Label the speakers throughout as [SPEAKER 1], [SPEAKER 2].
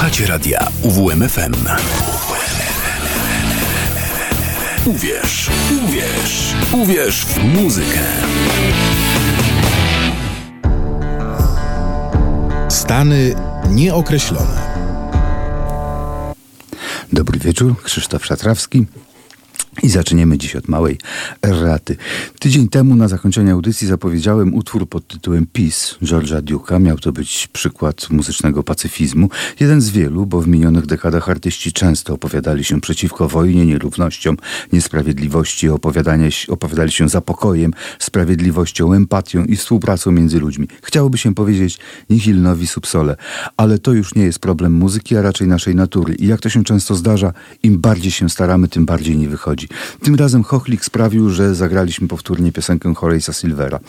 [SPEAKER 1] Słuchacie radia UWMFM. Uwierz, uwierz, uwierz w muzykę.
[SPEAKER 2] Stany nieokreślone.
[SPEAKER 3] Dobry wieczór, Krzysztof Szatrawski. I zaczniemy dziś od małej erraty. Tydzień temu na zakończenie audycji zapowiedziałem utwór pod tytułem Peace George'a Duke'a. Miał to być przykład muzycznego pacyfizmu. Jeden z wielu, bo w minionych dekadach artyści często opowiadali się przeciwko wojnie, nierównościom, niesprawiedliwości, opowiadali się za pokojem, sprawiedliwością, empatią i współpracą między ludźmi. Chciałoby się powiedzieć nihilnowi subsole, ale to już nie jest problem muzyki, a raczej naszej natury. I jak to się często zdarza, im bardziej się staramy, tym bardziej nie wychodzi. Tym razem Chochlik sprawił, że zagraliśmy powtórnie piosenkę Horace'a Silvera.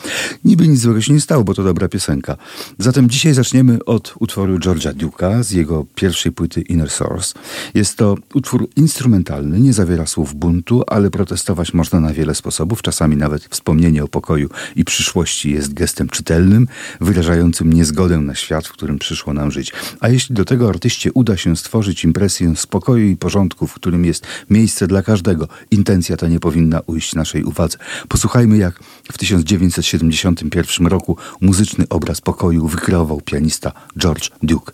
[SPEAKER 3] Niby nic złego się nie stało, bo to dobra piosenka. Zatem dzisiaj zaczniemy od utworu George'a Duke'a z jego pierwszej płyty Inner Source. Jest to utwór instrumentalny, nie zawiera słów buntu, ale protestować można na wiele sposobów. Czasami nawet wspomnienie o pokoju i przyszłości jest gestem czytelnym, wyrażającym niezgodę na świat, w którym przyszło nam żyć. A jeśli do tego artyście uda się stworzyć impresję spokoju i porządku, w którym jest miejsce dla każdego, intencja ta nie powinna ujść naszej uwadze. Posłuchajmy, jak w 1971 roku muzyczny obraz pokoju wykreował pianista George Duke.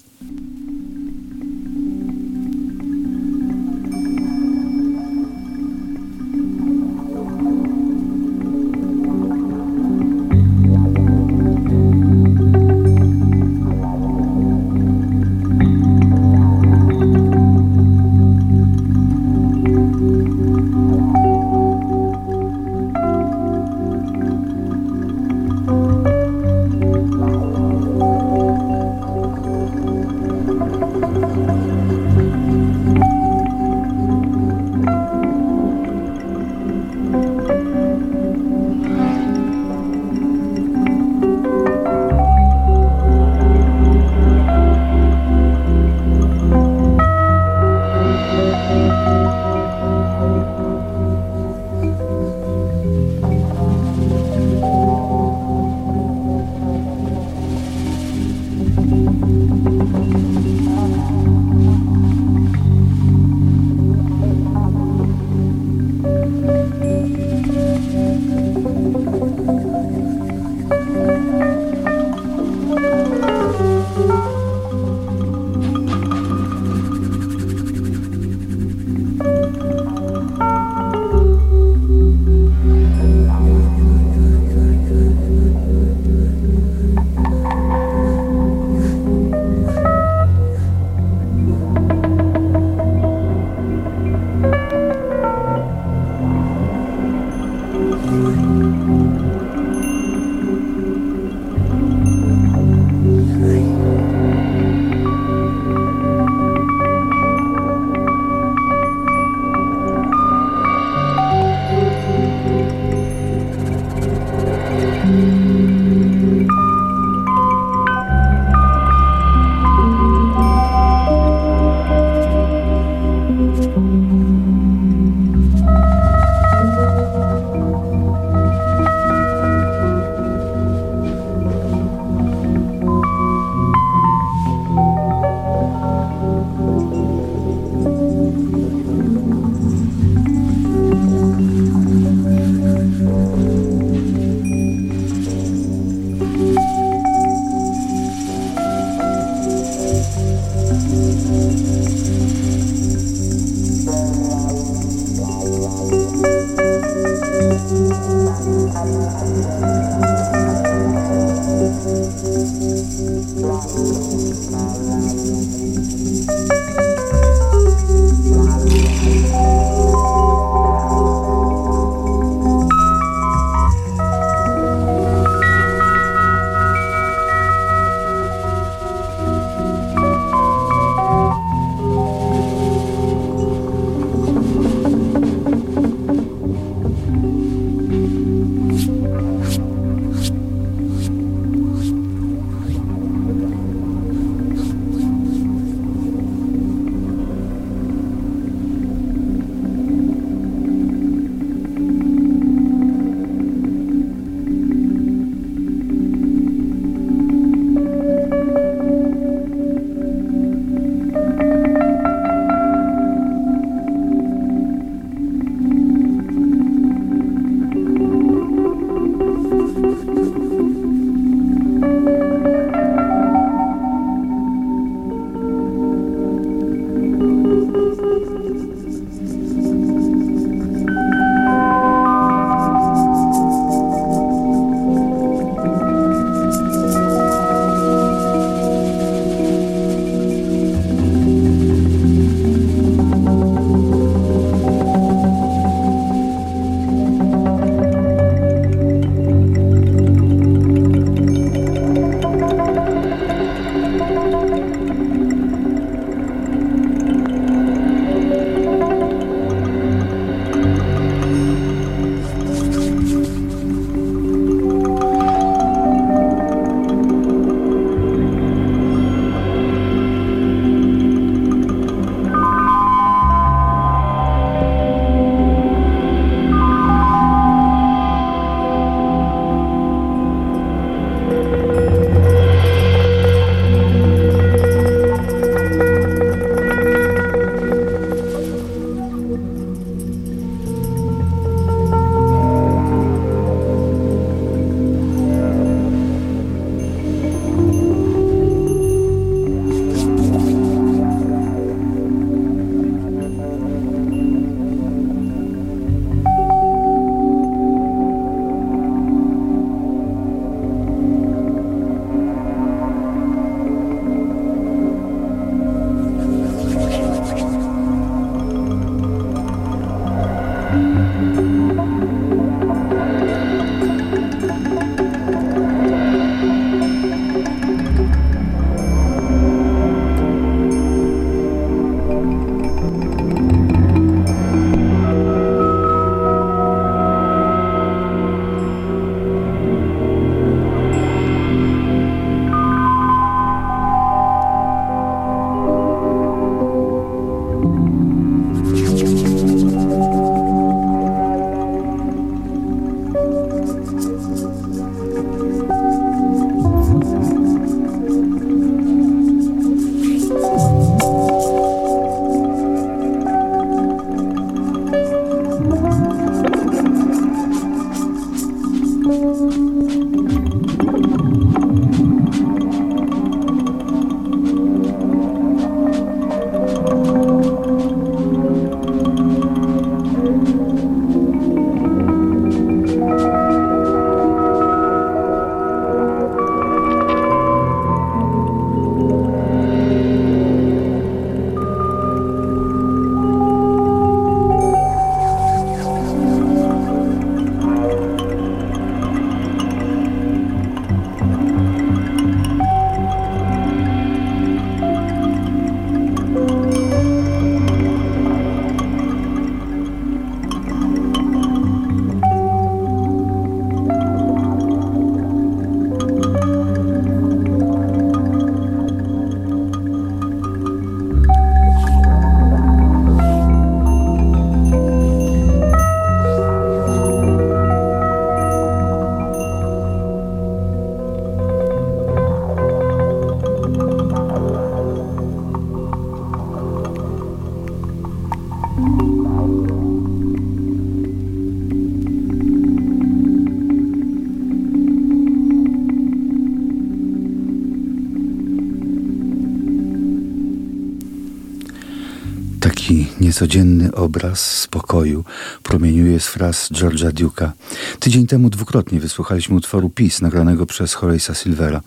[SPEAKER 3] Taki niecodzienny obraz spokoju promieniuje z fraz George'a Duke'a. Tydzień temu dwukrotnie wysłuchaliśmy utworu Peace nagranego przez Horace'a Silvera.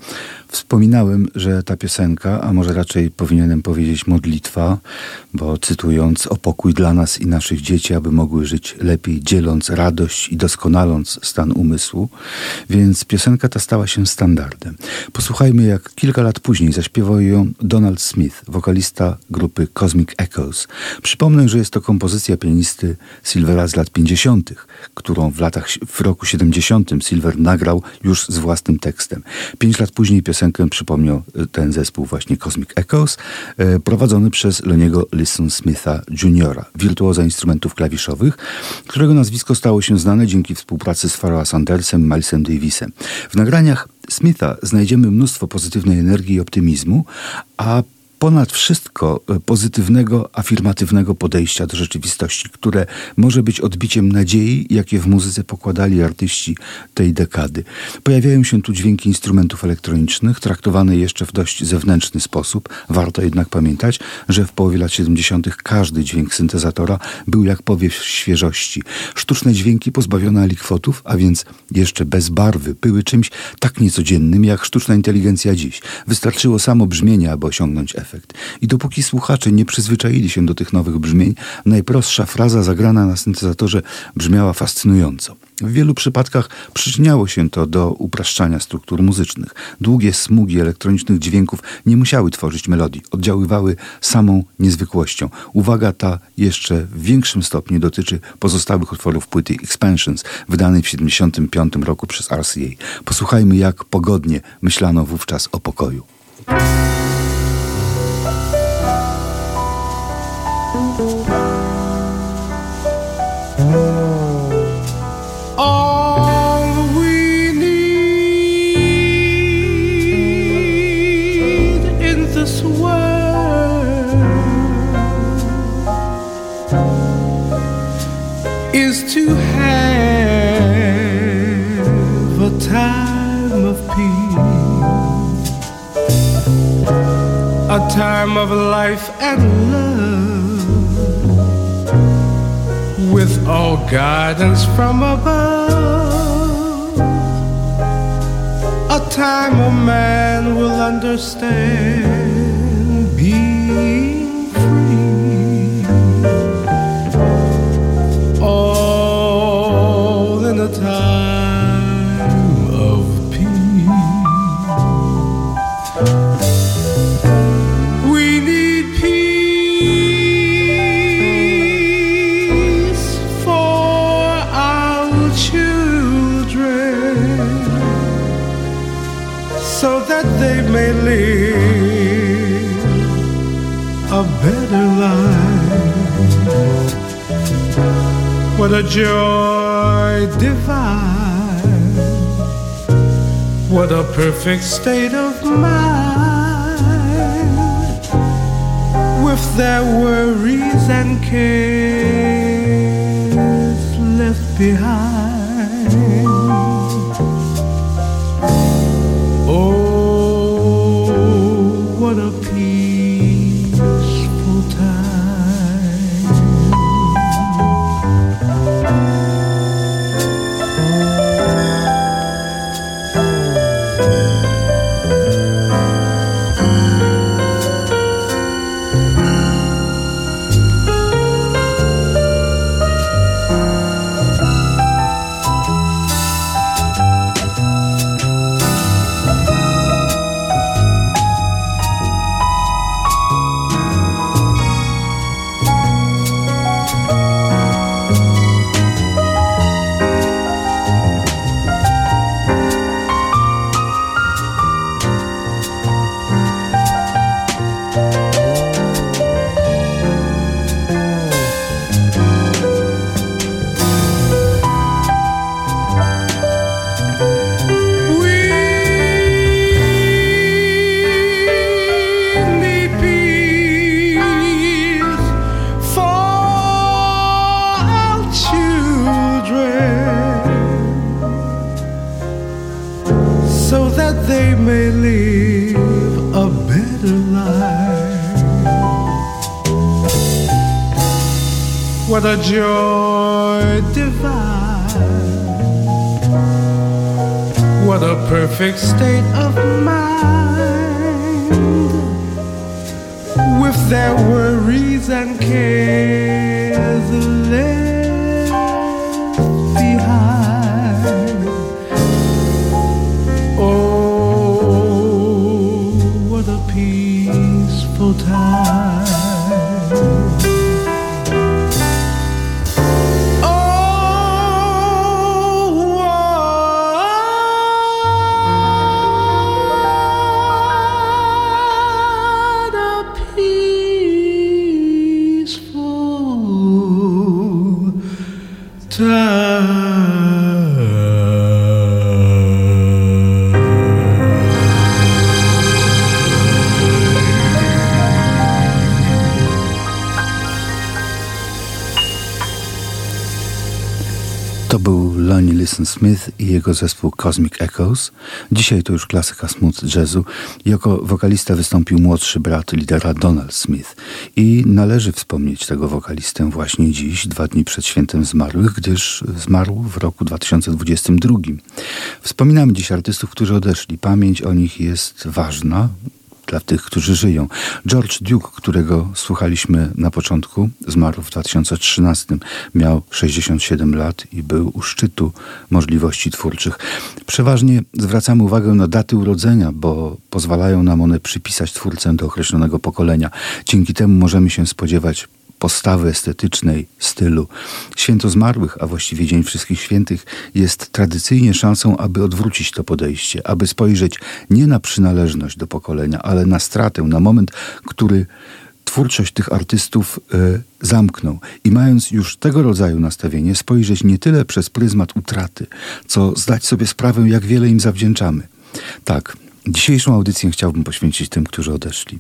[SPEAKER 3] Wspominałem, że ta piosenka, a może raczej powinienem powiedzieć modlitwa, bo cytując o pokój dla nas i naszych dzieci, aby mogły żyć lepiej, dzieląc radość i doskonaląc stan umysłu, więc piosenka ta stała się standardem. Posłuchajmy, jak kilka lat później zaśpiewał ją Donald Smith, wokalista grupy Cosmic Echoes. Przypomnę, że jest to kompozycja pianisty Silvera z lat 50., którą w latach w roku 70 Silver nagrał już z własnym tekstem. Pięć lat później piosenkę przypomniał e, ten zespół właśnie Cosmic Echoes, e, prowadzony przez Loniego Listen Smitha Jr., wirtuoza instrumentów klawiszowych, którego nazwisko stało się znane dzięki współpracy z Pharoah Sandersem, Milesem Davisem. W nagraniach Smitha znajdziemy mnóstwo pozytywnej energii i optymizmu, a ponad wszystko e, pozytywnego, afirmatywnego podejścia do rzeczywistości, które może być odbiciem nadziei, jakie w muzyce pokładali artyści tej dekady. Pojawiają się tu dźwięki instrumentów elektronicznych, traktowane jeszcze w dość zewnętrzny sposób. Warto jednak pamiętać, że w połowie lat 70. każdy dźwięk syntezatora był jak powiew świeżości. Sztuczne dźwięki pozbawione alikwotów, a więc jeszcze bez barwy, były czymś tak niecodziennym jak sztuczna inteligencja dziś. Wystarczyło samo brzmienie, aby osiągnąć efekt efekt. I dopóki słuchacze nie przyzwyczaili się do tych nowych brzmień, najprostsza fraza zagrana na syntezatorze brzmiała fascynująco. W wielu przypadkach przyczyniało się to do upraszczania struktur muzycznych. Długie smugi elektronicznych dźwięków nie musiały tworzyć melodii, oddziaływały samą niezwykłością. Uwaga ta jeszcze w większym stopniu dotyczy pozostałych utworów płyty Expansions, wydanej w 1975 roku przez RCA. Posłuchajmy, jak pogodnie myślano wówczas o pokoju.
[SPEAKER 4] Time of peace, a time of life and love with all guidance from above. A time a man will understand being A joy divine, what a perfect state of mind. With their worries and cares left behind. Joy divine. What a perfect state
[SPEAKER 3] To był Lonnie Listen Smith i jego zespół Cosmic Echoes. Dzisiaj to już klasyka smooth jazzu. Jako wokalista wystąpił młodszy brat lidera Donald Smith. I należy wspomnieć tego wokalistę właśnie dziś, dwa dni przed świętem zmarłych, gdyż zmarł w roku 2022. Wspominamy dziś artystów, którzy odeszli. Pamięć o nich jest ważna, dla tych, którzy żyją. George Duke, którego słuchaliśmy na początku, zmarł w 2013. Miał 67 lat i był u szczytu możliwości twórczych. Przeważnie zwracamy uwagę na daty urodzenia, bo pozwalają nam one przypisać twórcę do określonego pokolenia. Dzięki temu możemy się spodziewać postawy estetycznej, stylu. Święto Zmarłych, a właściwie Dzień Wszystkich Świętych, jest tradycyjnie szansą, aby odwrócić to podejście, aby spojrzeć nie na przynależność do pokolenia, ale na stratę, na moment, który twórczość tych artystów y, zamknął. I mając już tego rodzaju nastawienie, spojrzeć nie tyle przez pryzmat utraty, co zdać sobie sprawę, jak wiele im zawdzięczamy. Tak, Dzisiejszą audycję chciałbym poświęcić tym, którzy odeszli.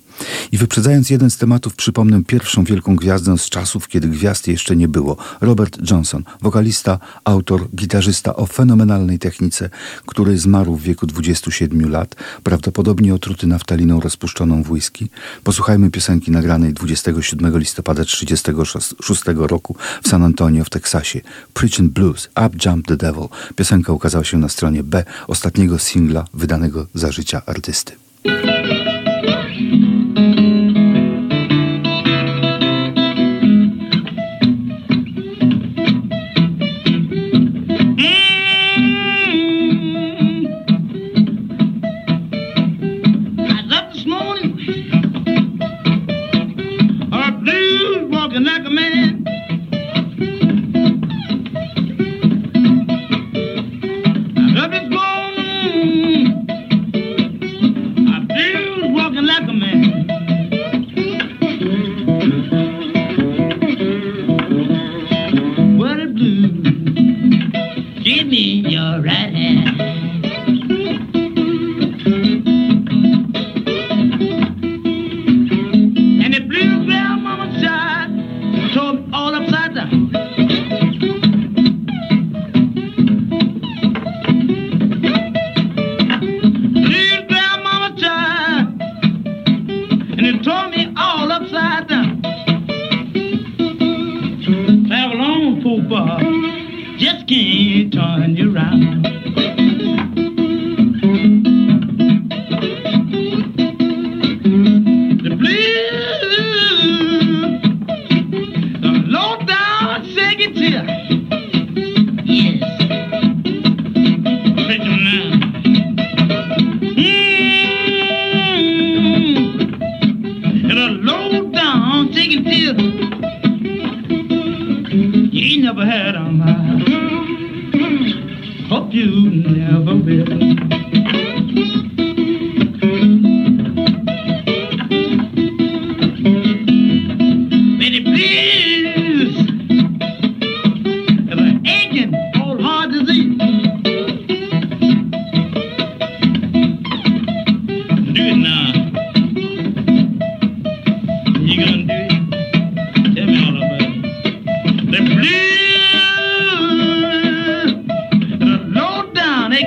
[SPEAKER 3] I wyprzedzając jeden z tematów, przypomnę pierwszą wielką gwiazdę z czasów, kiedy gwiazd jeszcze nie było. Robert Johnson, wokalista, autor, gitarzysta o fenomenalnej technice, który zmarł w wieku 27 lat, prawdopodobnie otruty naftaliną rozpuszczoną w whisky. Posłuchajmy piosenki nagranej 27 listopada 1936 roku w San Antonio w Teksasie. Preaching Blues, Up Jump the Devil. Piosenka ukazała się na stronie B ostatniego singla wydanego za życia artysty.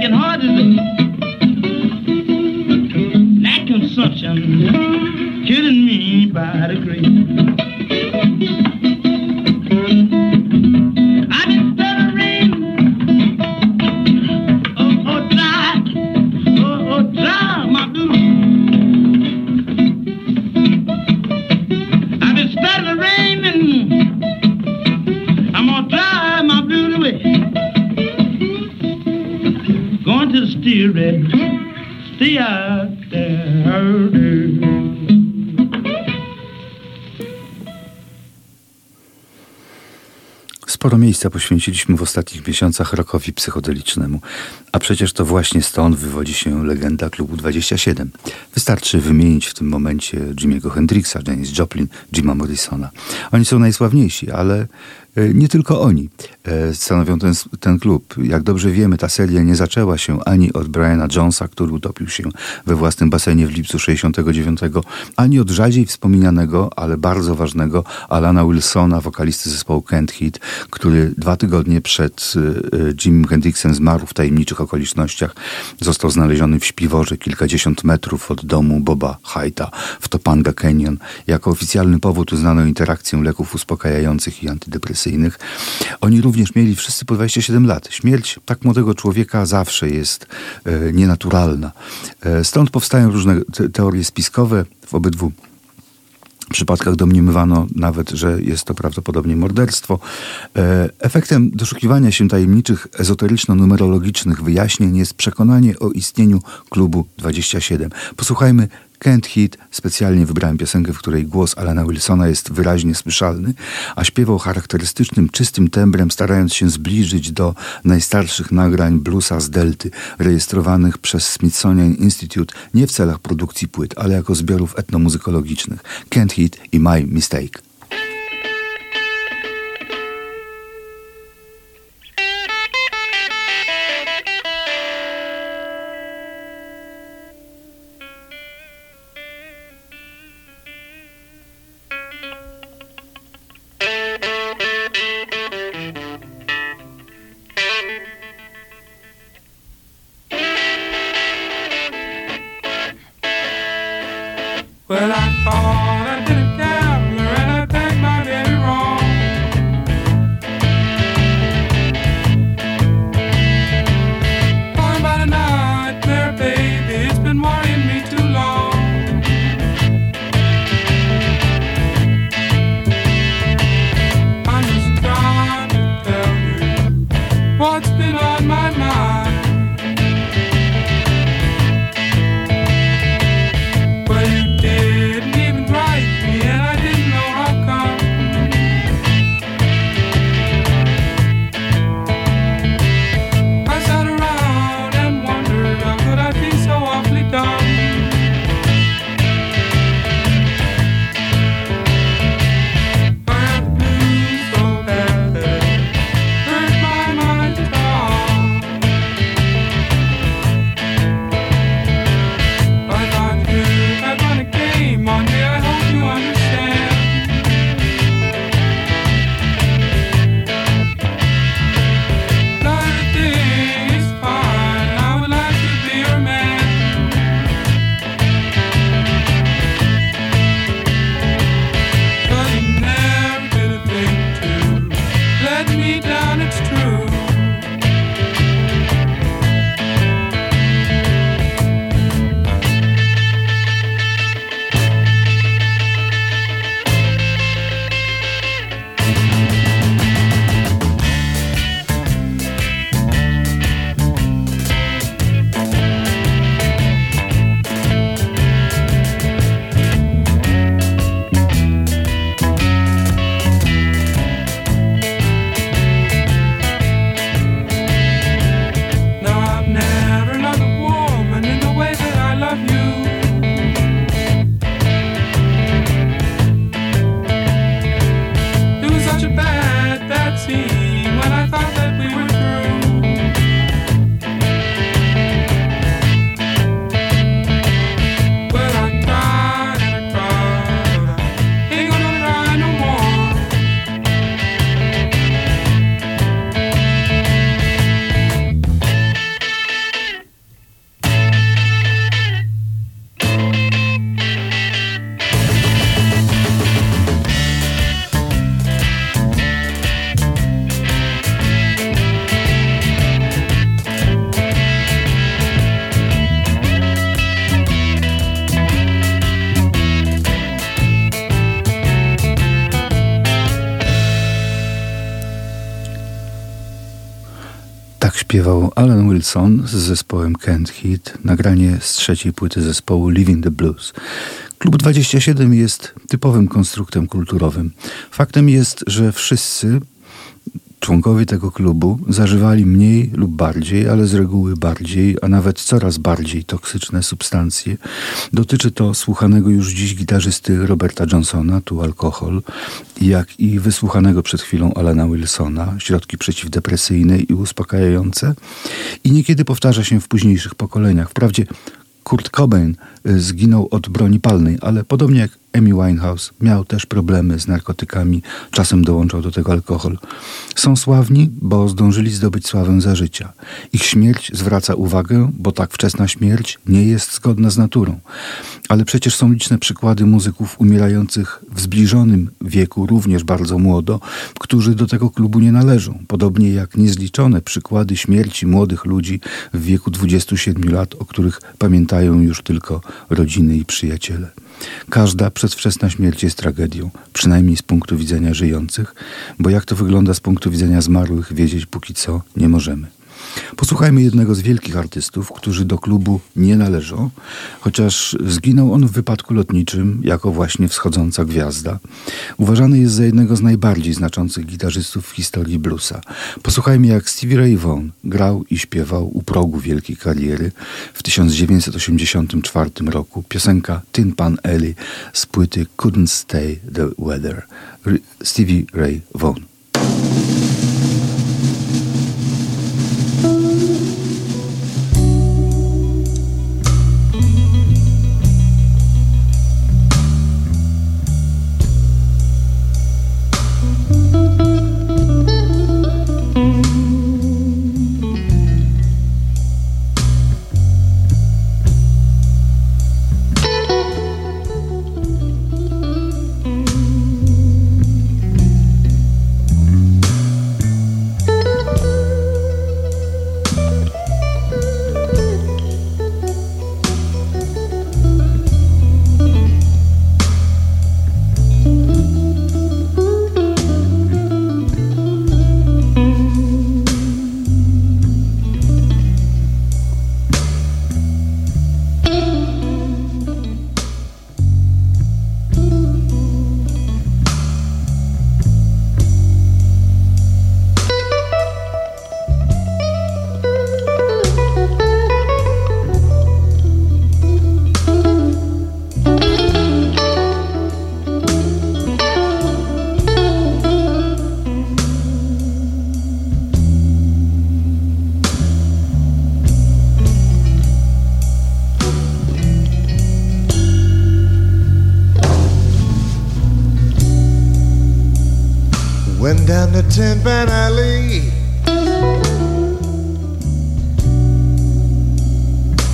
[SPEAKER 5] can
[SPEAKER 3] hardly. Miejsca poświęciliśmy w ostatnich miesiącach rokowi psychodelicznemu, a przecież to właśnie stąd wywodzi się legenda klubu 27. Wystarczy wymienić w tym momencie Jimmy'ego Hendrixa, Janis Joplin, Jima Morrisona. Oni są najsławniejsi, ale e, nie tylko oni e, stanowią ten, ten klub. Jak dobrze wiemy, ta seria nie zaczęła się ani od Briana Jonesa, który utopił się we własnym basenie w lipcu 69, ani od rzadziej wspominanego, ale bardzo ważnego Alana Wilsona, wokalisty zespołu Kent Hit, który dwa tygodnie przed e, Jimem Hendrixem zmarł w tajemniczych okolicznościach. Został znaleziony w śpiworze kilkadziesiąt metrów od domu Boba Haita w Topanga Canyon. Jako oficjalny powód uznano interakcję leków uspokajających i antydepresyjnych. Oni również mieli wszyscy po 27 lat. Śmierć tak młodego człowieka zawsze jest e, nienaturalna. E, stąd powstają różne te teorie spiskowe w obydwu w przypadkach domniemywano nawet, że jest to prawdopodobnie morderstwo. E, efektem doszukiwania się tajemniczych, ezoteryczno-numerologicznych wyjaśnień jest przekonanie o istnieniu klubu 27. Posłuchajmy Kent Hit. Specjalnie wybrałem piosenkę, w której głos Alana Wilsona jest wyraźnie słyszalny, a śpiewał charakterystycznym, czystym tembrem, starając się zbliżyć do najstarszych nagrań bluesa z Delty, rejestrowanych przez Smithsonian Institute nie w celach produkcji płyt, ale jako zbiorów etnomuzykologicznych. Kent Hit i My Mistake. Wilson z zespołem Kent Hit, nagranie z trzeciej płyty zespołu Living the Blues. Klub 27 jest typowym konstruktem kulturowym. Faktem jest, że wszyscy Członkowie tego klubu zażywali mniej lub bardziej, ale z reguły bardziej, a nawet coraz bardziej toksyczne substancje. Dotyczy to słuchanego już dziś gitarzysty Roberta Johnsona, tu alkohol, jak i wysłuchanego przed chwilą Alana Wilsona, środki przeciwdepresyjne i uspokajające. I niekiedy powtarza się w późniejszych pokoleniach. Wprawdzie Kurt Cobain y, zginął od broni palnej, ale podobnie jak Amy Winehouse miał też problemy z narkotykami, czasem dołączał do tego alkohol. Są sławni, bo zdążyli zdobyć sławę za życia. Ich śmierć zwraca uwagę, bo tak wczesna śmierć nie jest zgodna z naturą. Ale przecież są liczne przykłady muzyków umierających w zbliżonym wieku, również bardzo młodo, którzy do tego klubu nie należą. Podobnie jak niezliczone przykłady śmierci młodych ludzi w wieku 27 lat, o których pamiętają już tylko rodziny i przyjaciele. Każda przedwczesna śmierć jest tragedią, przynajmniej z punktu widzenia żyjących, bo jak to wygląda z punktu widzenia zmarłych, wiedzieć póki co nie możemy. Posłuchajmy jednego z wielkich artystów, którzy do klubu nie należą, chociaż zginął on w wypadku lotniczym jako właśnie wschodząca gwiazda. Uważany jest za jednego z najbardziej znaczących gitarzystów w historii bluesa. Posłuchajmy jak Stevie Ray Vaughan grał i śpiewał u progu wielkiej kariery w 1984 roku piosenka Tin Pan Alley z płyty Couldn't Stay the Weather. Stevie Ray Vaughan.
[SPEAKER 6] Tin Pan Alley.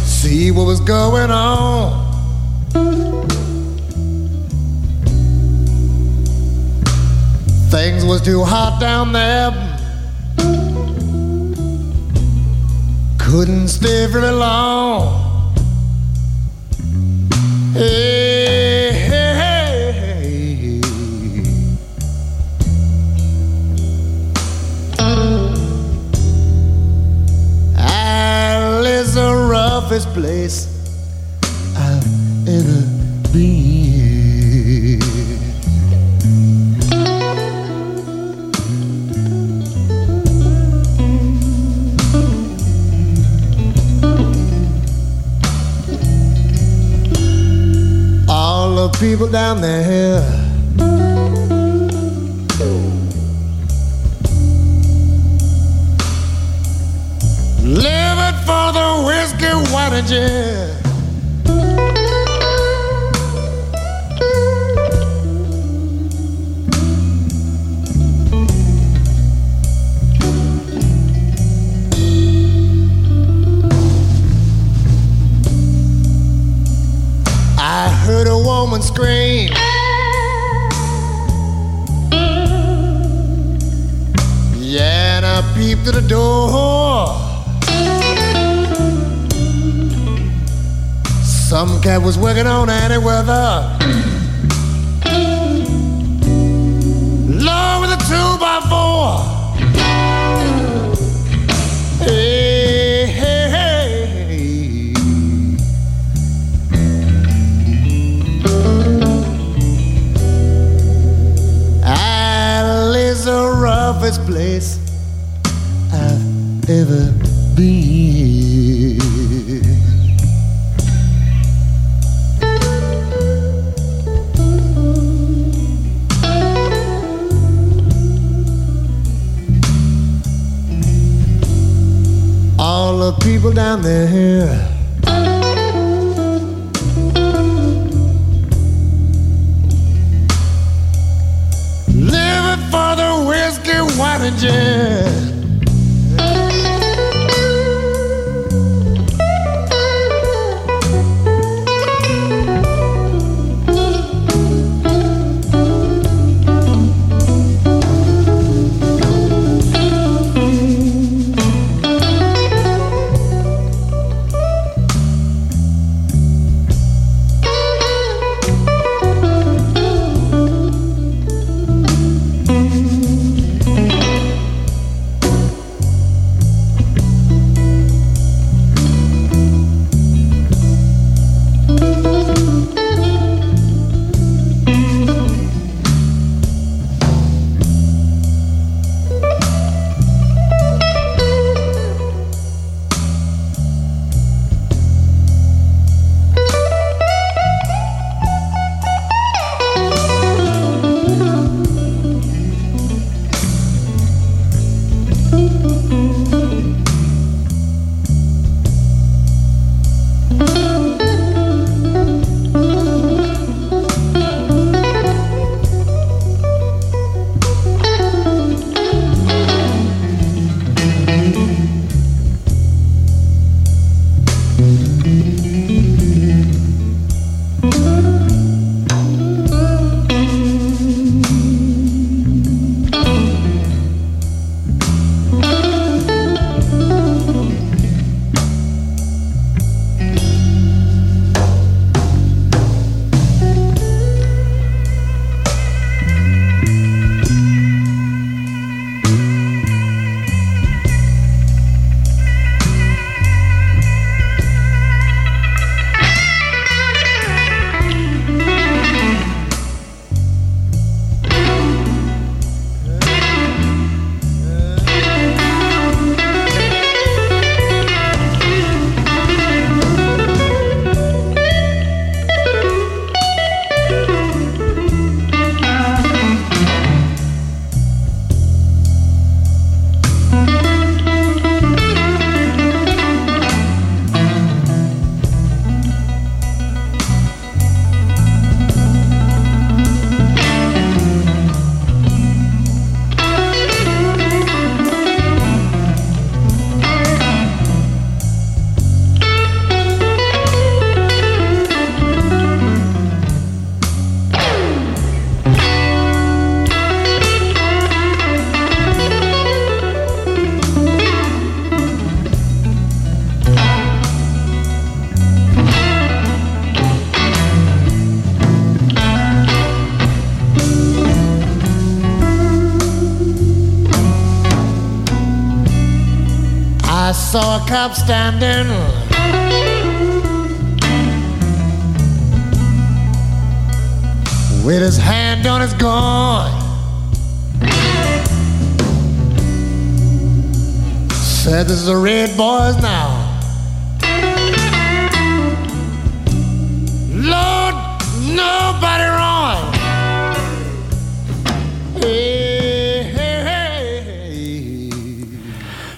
[SPEAKER 6] See what was going on. Things was too hot down there. Couldn't stay very long. Hey, roughest place I've ever been. All the people down there. damages. Was working on any weather. Cop standing. With his hand on his gun. Said this is the red boys now. Lord, nobody wrong.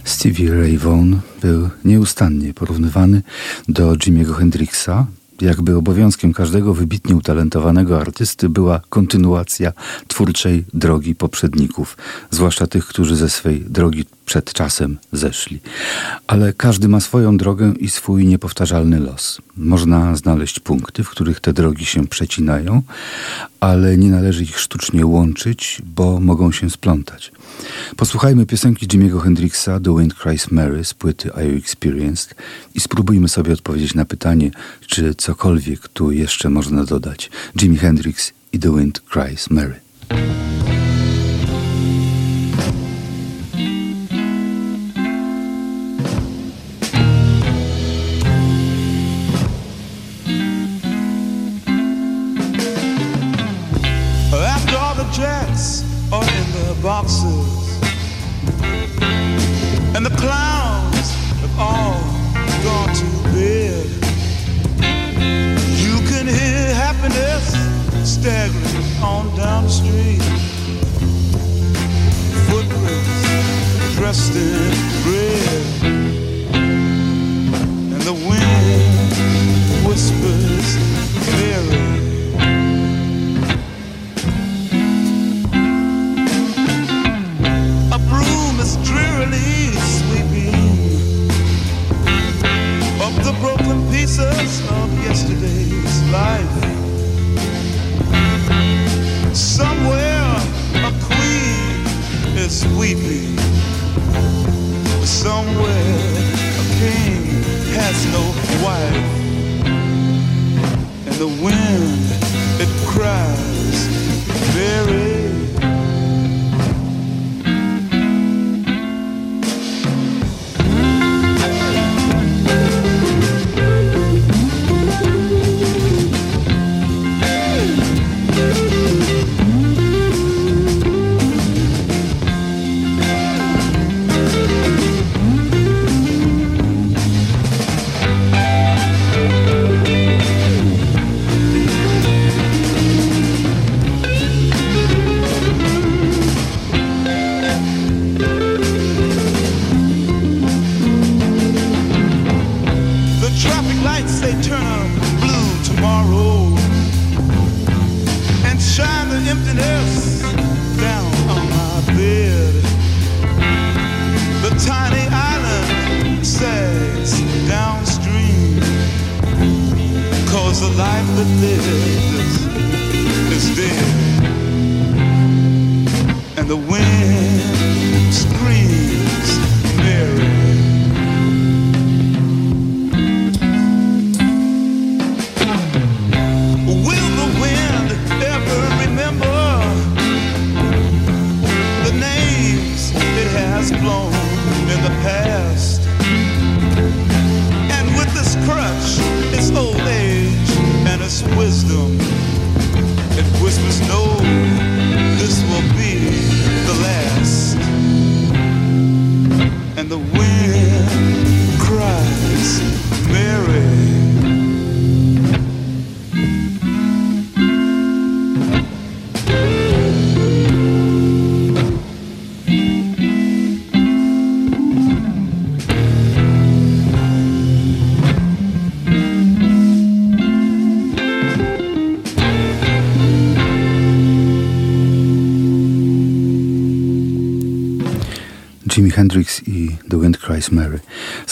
[SPEAKER 3] Stevie Ray Vaughan był nieustannie porównywany do Jimiego Hendrixa. Jakby obowiązkiem każdego wybitnie utalentowanego artysty była kontynuacja twórczej drogi poprzedników, zwłaszcza tych, którzy ze swej drogi przed czasem zeszli. Ale każdy ma swoją drogę i swój niepowtarzalny los. Można znaleźć punkty, w których te drogi się przecinają, ale nie należy ich sztucznie łączyć, bo mogą się splątać. Posłuchajmy piosenki Jimiego Hendrixa The Wind Cries Mary z płyty Are You Experienced i spróbujmy sobie odpowiedzieć na pytanie, czy cokolwiek tu jeszcze można dodać. Jimi Hendrix i The Wind Cries Mary.
[SPEAKER 7] Thank you.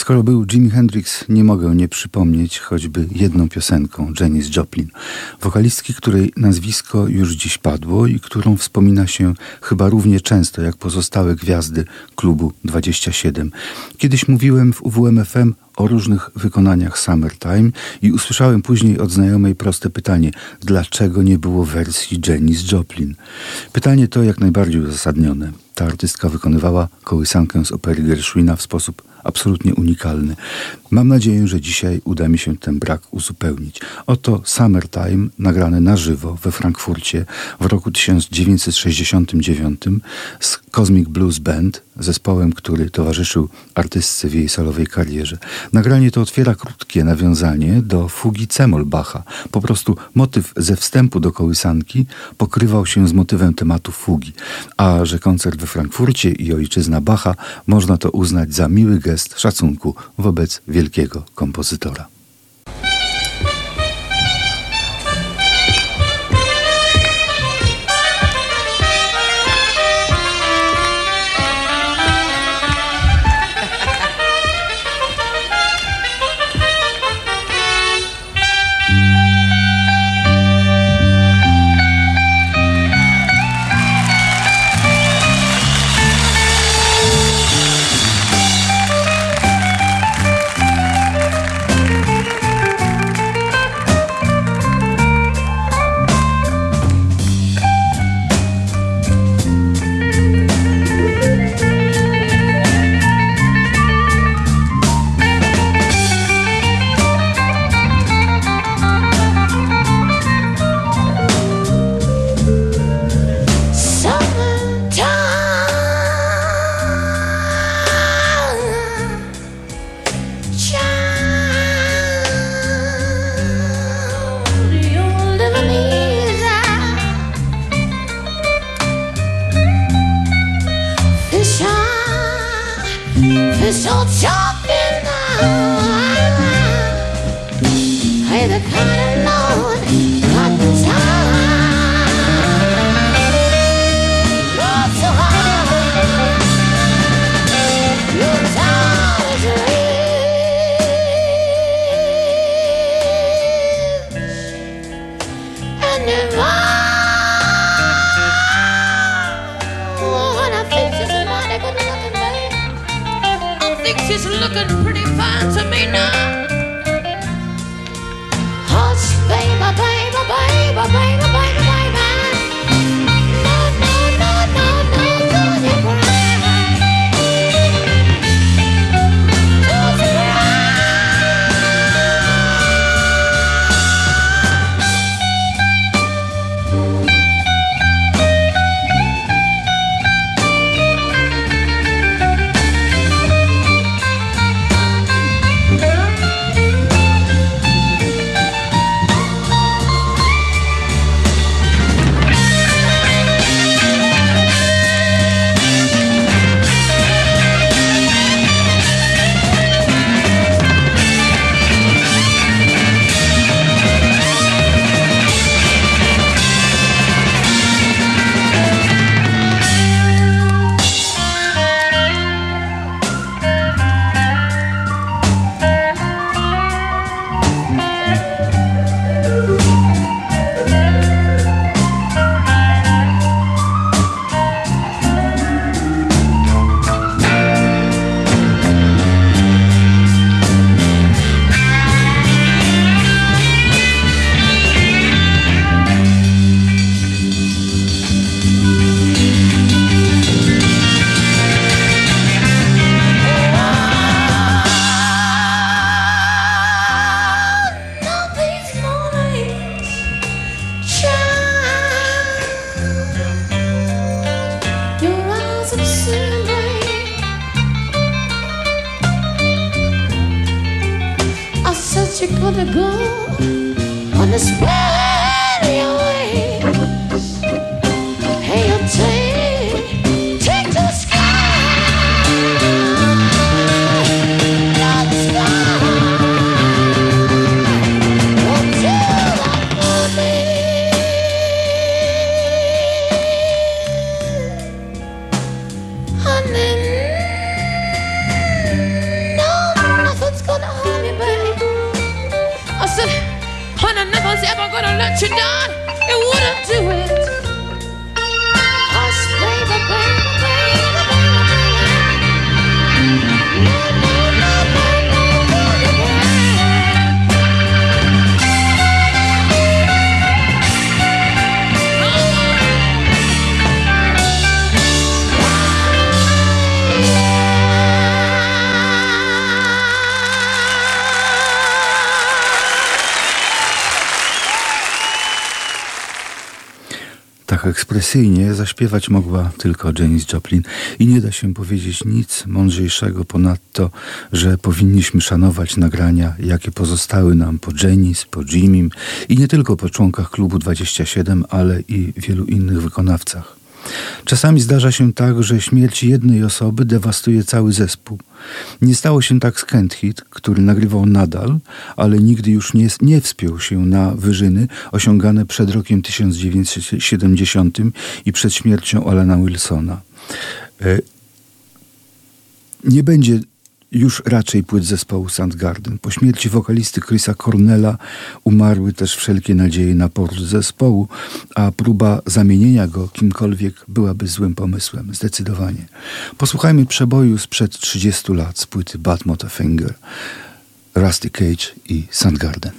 [SPEAKER 3] Skoro był Jimi Hendrix, nie mogę nie przypomnieć choćby jedną piosenką Janis Joplin, wokalistki, której nazwisko już dziś padło i którą wspomina się chyba równie często jak pozostałe gwiazdy klubu 27. Kiedyś mówiłem w UWMFM o różnych wykonaniach Summertime i usłyszałem później od znajomej proste pytanie, dlaczego nie było wersji Janis Joplin? Pytanie to jak najbardziej uzasadnione. Ta artystka wykonywała kołysankę z opery Gershwina w sposób absolutnie unikalny. Mam nadzieję, że dzisiaj uda mi się ten brak uzupełnić. Oto Summertime, nagrane na żywo we Frankfurcie w roku 1969 z Cosmic Blues Band, zespołem, który towarzyszył artystce w jej solowej karierze. Nagranie to otwiera krótkie nawiązanie do fugi Cemol Bacha. Po prostu motyw ze wstępu do kołysanki pokrywał się z motywem tematu fugi. A że koncert we Frankfurcie i ojczyzna Bacha można to uznać za miły gest szacunku wobec wielkiego kompozytora. Ekspresyjnie zaśpiewać mogła tylko Janis Joplin i nie da się powiedzieć nic mądrzejszego ponadto, że powinniśmy szanować nagrania, jakie pozostały nam po Janis, po Jimim i nie tylko po członkach klubu 27, ale i wielu innych wykonawcach. Czasami zdarza się tak, że śmierć jednej osoby dewastuje cały zespół. Nie stało się tak z Kent Hit, który nagrywał nadal, ale nigdy już nie, nie wspiął się na wyżyny osiągane przed rokiem 1970 i przed śmiercią Alana Wilsona. E, Nie będzie już raczej płyt zespołu Soundgarden. Po śmierci wokalisty Chrisa Cornella umarły też wszelkie nadzieje na powrót zespołu, a próba zamienienia go kimkolwiek byłaby złym pomysłem, zdecydowanie. Posłuchajmy przeboju sprzed 30 lat z płyty Bad Motorfinger, Rusty Cage i Soundgarden.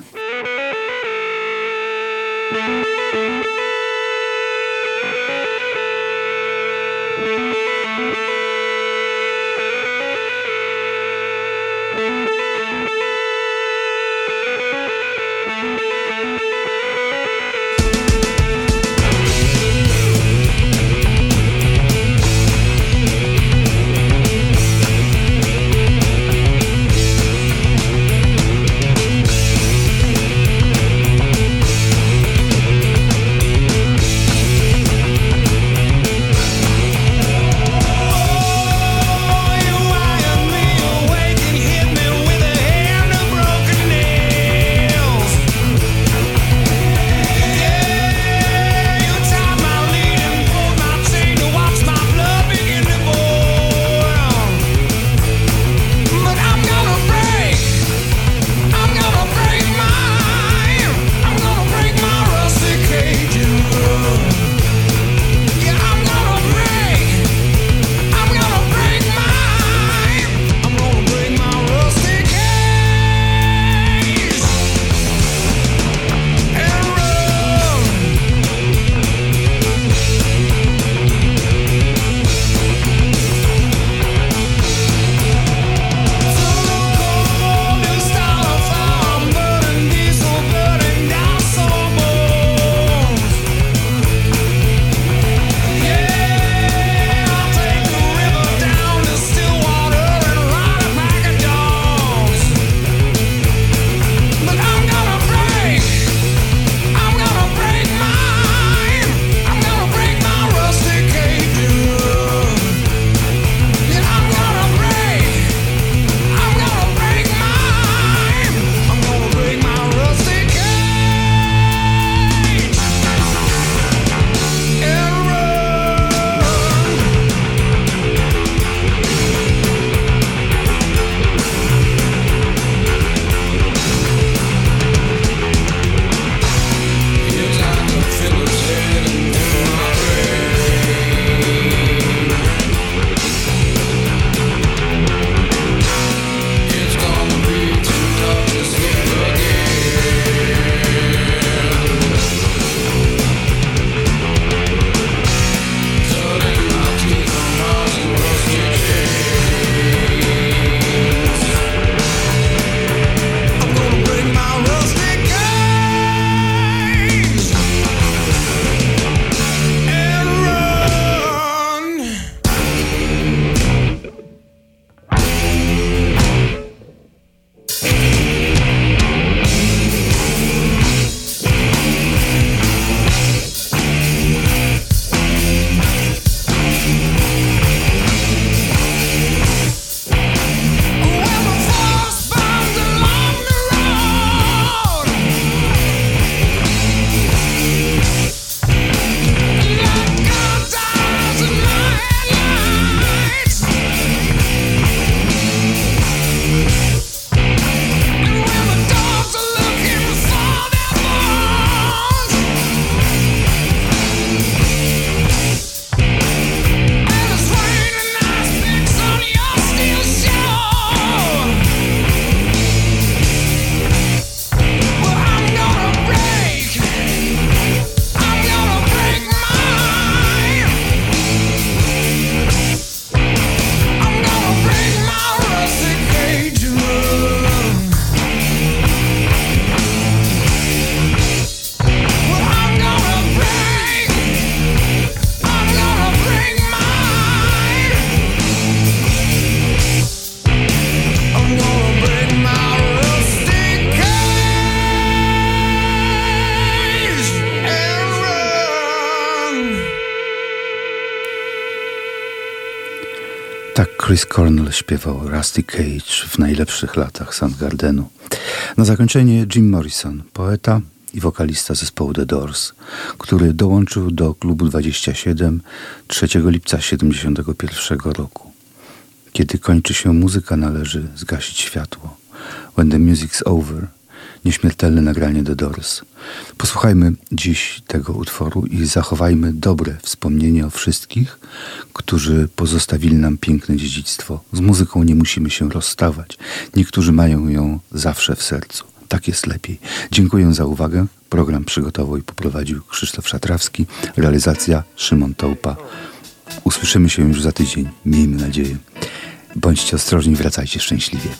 [SPEAKER 8] Chris Cornell śpiewał Rusty Cage w najlepszych latach Soundgardenu. Na zakończenie Jim Morrison, poeta i wokalista zespołu The Doors, który dołączył do klubu 27 3 lipca 1971 roku. Kiedy kończy się muzyka, należy zgasić światło. When the music's over – nieśmiertelne nagranie The Doors. Posłuchajmy dziś tego utworu i zachowajmy dobre wspomnienie o wszystkich, którzy pozostawili nam piękne dziedzictwo. Z muzyką nie musimy się rozstawać. Niektórzy mają ją zawsze w sercu. Tak jest lepiej. Dziękuję za uwagę. Program przygotował i poprowadził Krzysztof Szatrawski. Realizacja Szymon Tołpa. Usłyszymy się już za tydzień. Miejmy nadzieję. Bądźcie ostrożni, wracajcie szczęśliwie.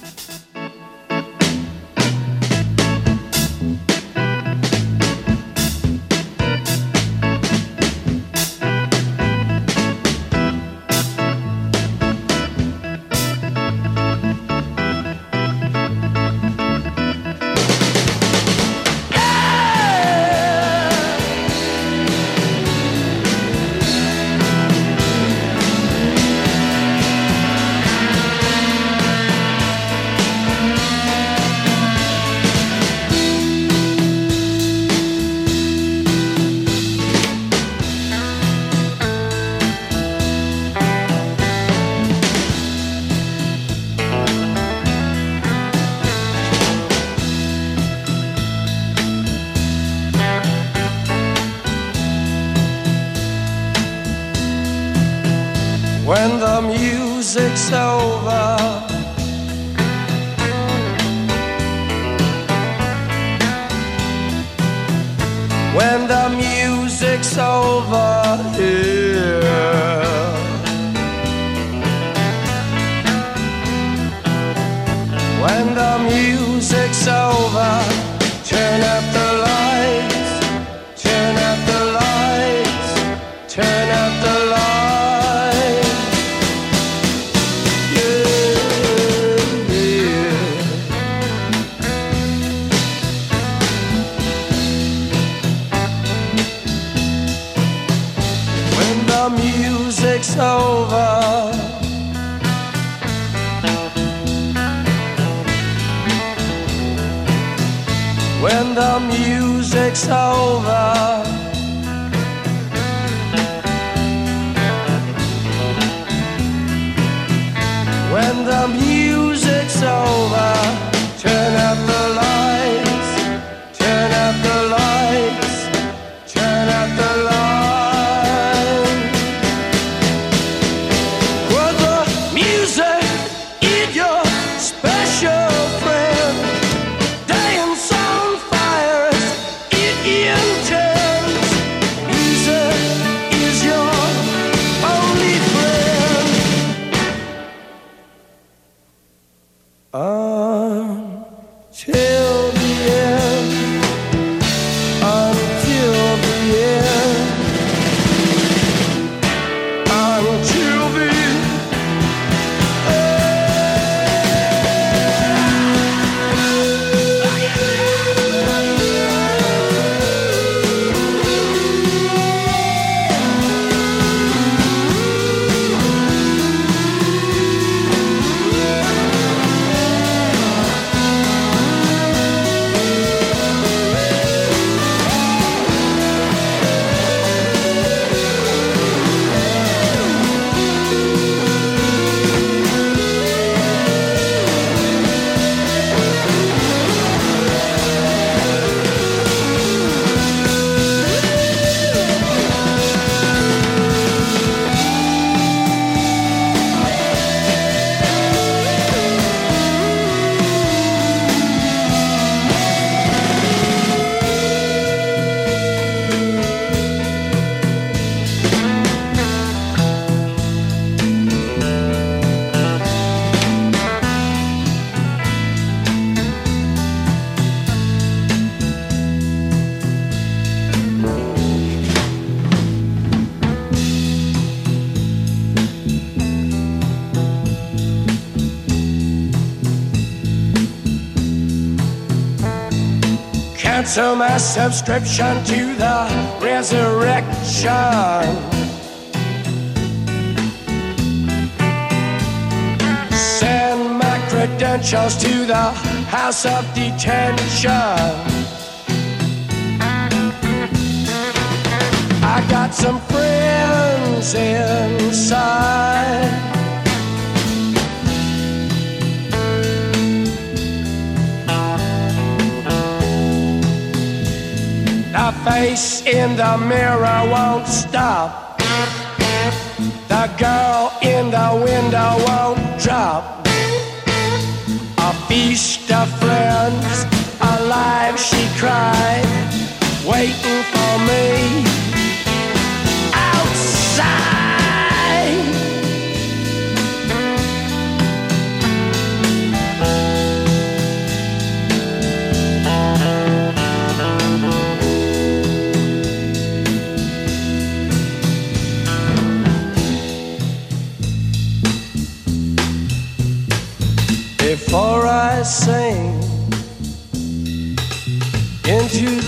[SPEAKER 8] it's over. When the music's over.
[SPEAKER 9] Cancel my subscription to the resurrection.
[SPEAKER 8] Send my credentials to the house of detention. I got some friends inside. Face in the mirror won't stop. The girl in the window won't drop. A feast of friends, alive she cried, waiting for me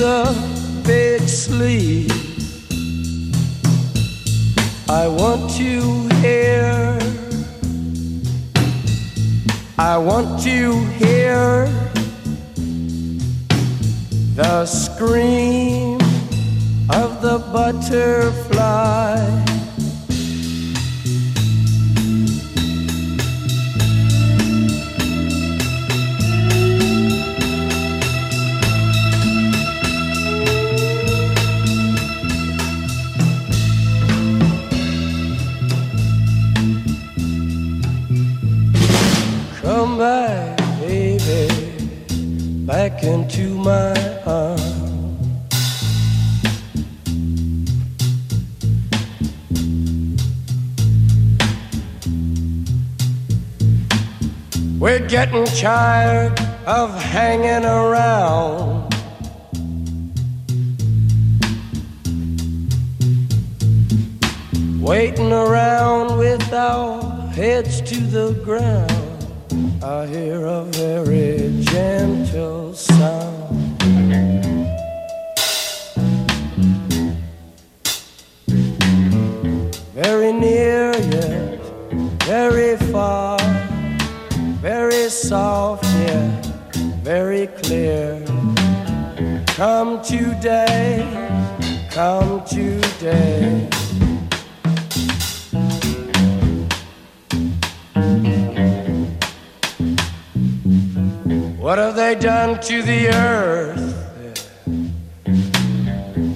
[SPEAKER 8] the big sleep, I want to hear, I want to hear the scream of the butterfly. Into my arms. We're getting tired of hanging around. Waiting around with our heads to the ground. I hear a very gentle sound. Very near yet very far, very soft yet very clear. Come today, come today. What have they done to the earth?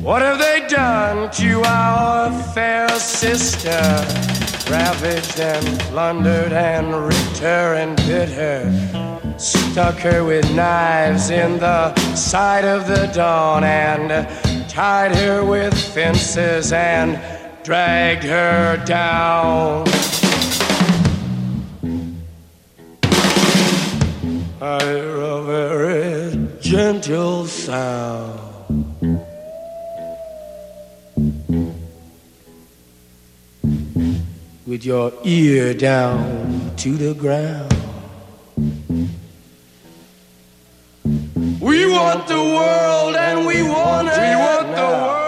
[SPEAKER 8] What have they done to our fair sister? Ravaged and plundered and ripped her and bit her. Stuck her with knives in the side of the dawn and tied her with fences and dragged her down. I hear a very gentle sound. With your ear down to the ground. We want the world and we want it. We want the world